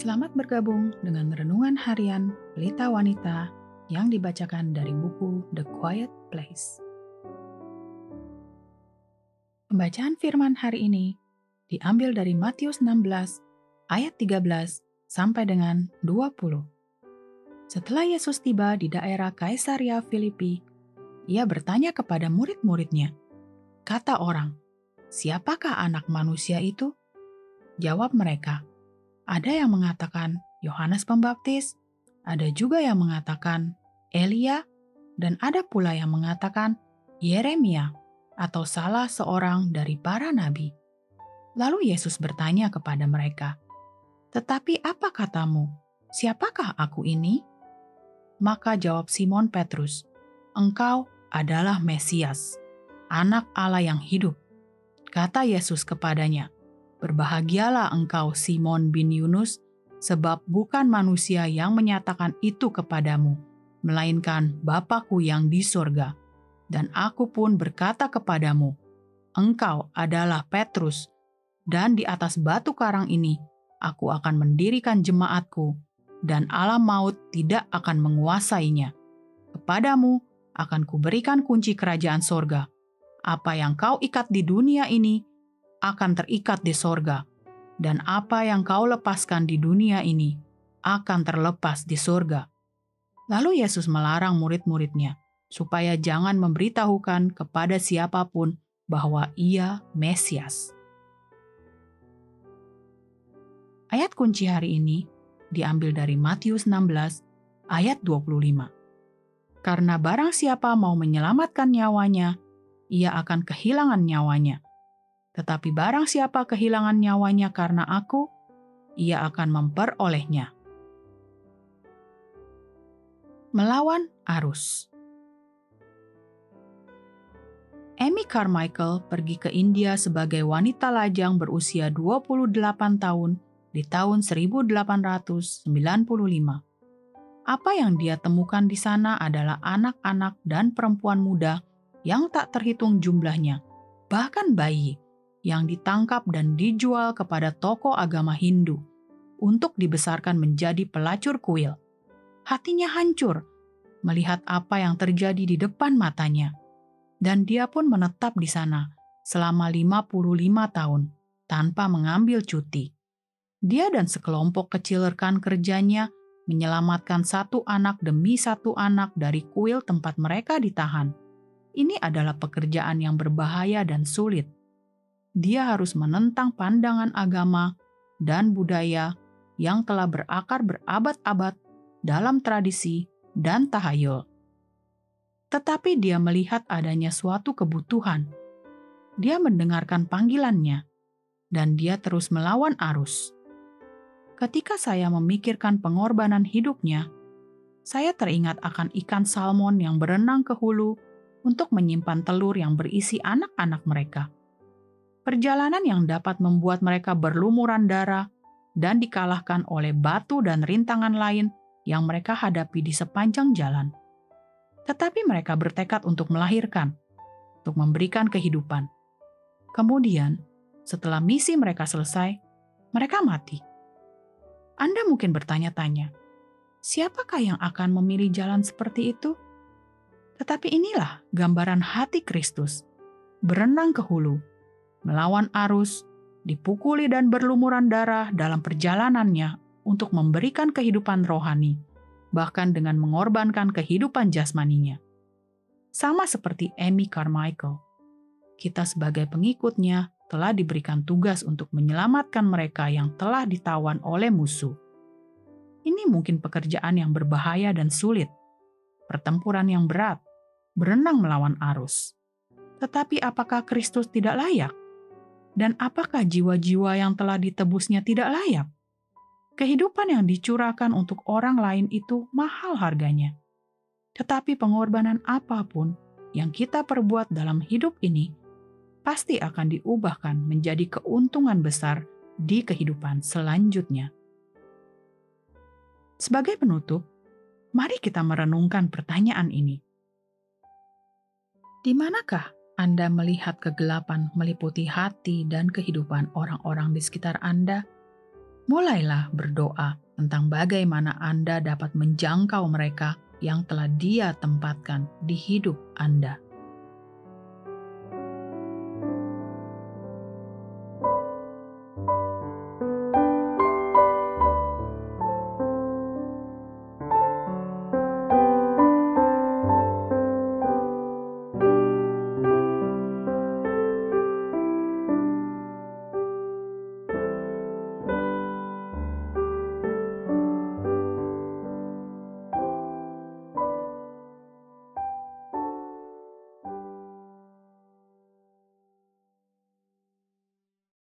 Selamat bergabung dengan renungan harian Pelita Wanita yang dibacakan dari buku The Quiet Place. Pembacaan firman hari ini diambil dari Matius 16 ayat 13 sampai dengan 20. Setelah Yesus tiba di daerah Kaisaria Filipi, ia bertanya kepada murid-muridnya, kata orang, "Siapakah anak manusia itu?" Jawab mereka, ada yang mengatakan Yohanes Pembaptis, ada juga yang mengatakan Elia, dan ada pula yang mengatakan Yeremia atau salah seorang dari para nabi. Lalu Yesus bertanya kepada mereka, "Tetapi apa katamu? Siapakah aku ini?" Maka jawab Simon Petrus, "Engkau adalah Mesias, Anak Allah yang hidup." Kata Yesus kepadanya, Berbahagialah engkau Simon bin Yunus, sebab bukan manusia yang menyatakan itu kepadamu, melainkan Bapakku yang di sorga. Dan aku pun berkata kepadamu, engkau adalah Petrus, dan di atas batu karang ini aku akan mendirikan jemaatku, dan alam maut tidak akan menguasainya. Kepadamu akan kuberikan kunci kerajaan sorga. Apa yang kau ikat di dunia ini akan terikat di sorga, dan apa yang kau lepaskan di dunia ini akan terlepas di sorga. Lalu Yesus melarang murid-muridnya supaya jangan memberitahukan kepada siapa pun bahwa ia Mesias. Ayat kunci hari ini diambil dari Matius 16 ayat 25. Karena barang siapa mau menyelamatkan nyawanya, ia akan kehilangan nyawanya. Tetapi barang siapa kehilangan nyawanya karena aku, ia akan memperolehnya. Melawan arus. Amy Carmichael pergi ke India sebagai wanita lajang berusia 28 tahun di tahun 1895. Apa yang dia temukan di sana adalah anak-anak dan perempuan muda yang tak terhitung jumlahnya, bahkan bayi yang ditangkap dan dijual kepada tokoh agama Hindu untuk dibesarkan menjadi pelacur kuil. Hatinya hancur melihat apa yang terjadi di depan matanya, dan dia pun menetap di sana selama 55 tahun tanpa mengambil cuti. Dia dan sekelompok kecil rekan kerjanya menyelamatkan satu anak demi satu anak dari kuil tempat mereka ditahan. Ini adalah pekerjaan yang berbahaya dan sulit dia harus menentang pandangan agama dan budaya yang telah berakar berabad-abad dalam tradisi dan tahayul. Tetapi dia melihat adanya suatu kebutuhan. Dia mendengarkan panggilannya, dan dia terus melawan arus. Ketika saya memikirkan pengorbanan hidupnya, saya teringat akan ikan salmon yang berenang ke hulu untuk menyimpan telur yang berisi anak-anak mereka perjalanan yang dapat membuat mereka berlumuran darah dan dikalahkan oleh batu dan rintangan lain yang mereka hadapi di sepanjang jalan. Tetapi mereka bertekad untuk melahirkan, untuk memberikan kehidupan. Kemudian, setelah misi mereka selesai, mereka mati. Anda mungkin bertanya-tanya, siapakah yang akan memilih jalan seperti itu? Tetapi inilah gambaran hati Kristus, berenang ke hulu, melawan arus, dipukuli dan berlumuran darah dalam perjalanannya untuk memberikan kehidupan rohani, bahkan dengan mengorbankan kehidupan jasmaninya. Sama seperti Amy Carmichael, kita sebagai pengikutnya telah diberikan tugas untuk menyelamatkan mereka yang telah ditawan oleh musuh. Ini mungkin pekerjaan yang berbahaya dan sulit, pertempuran yang berat, berenang melawan arus. Tetapi apakah Kristus tidak layak? Dan apakah jiwa-jiwa yang telah ditebusnya tidak layak? Kehidupan yang dicurahkan untuk orang lain itu mahal harganya. Tetapi pengorbanan apa pun yang kita perbuat dalam hidup ini pasti akan diubahkan menjadi keuntungan besar di kehidupan selanjutnya. Sebagai penutup, mari kita merenungkan pertanyaan ini. Di manakah anda melihat kegelapan meliputi hati dan kehidupan orang-orang di sekitar Anda, mulailah berdoa tentang bagaimana Anda dapat menjangkau mereka yang telah Dia tempatkan di hidup Anda.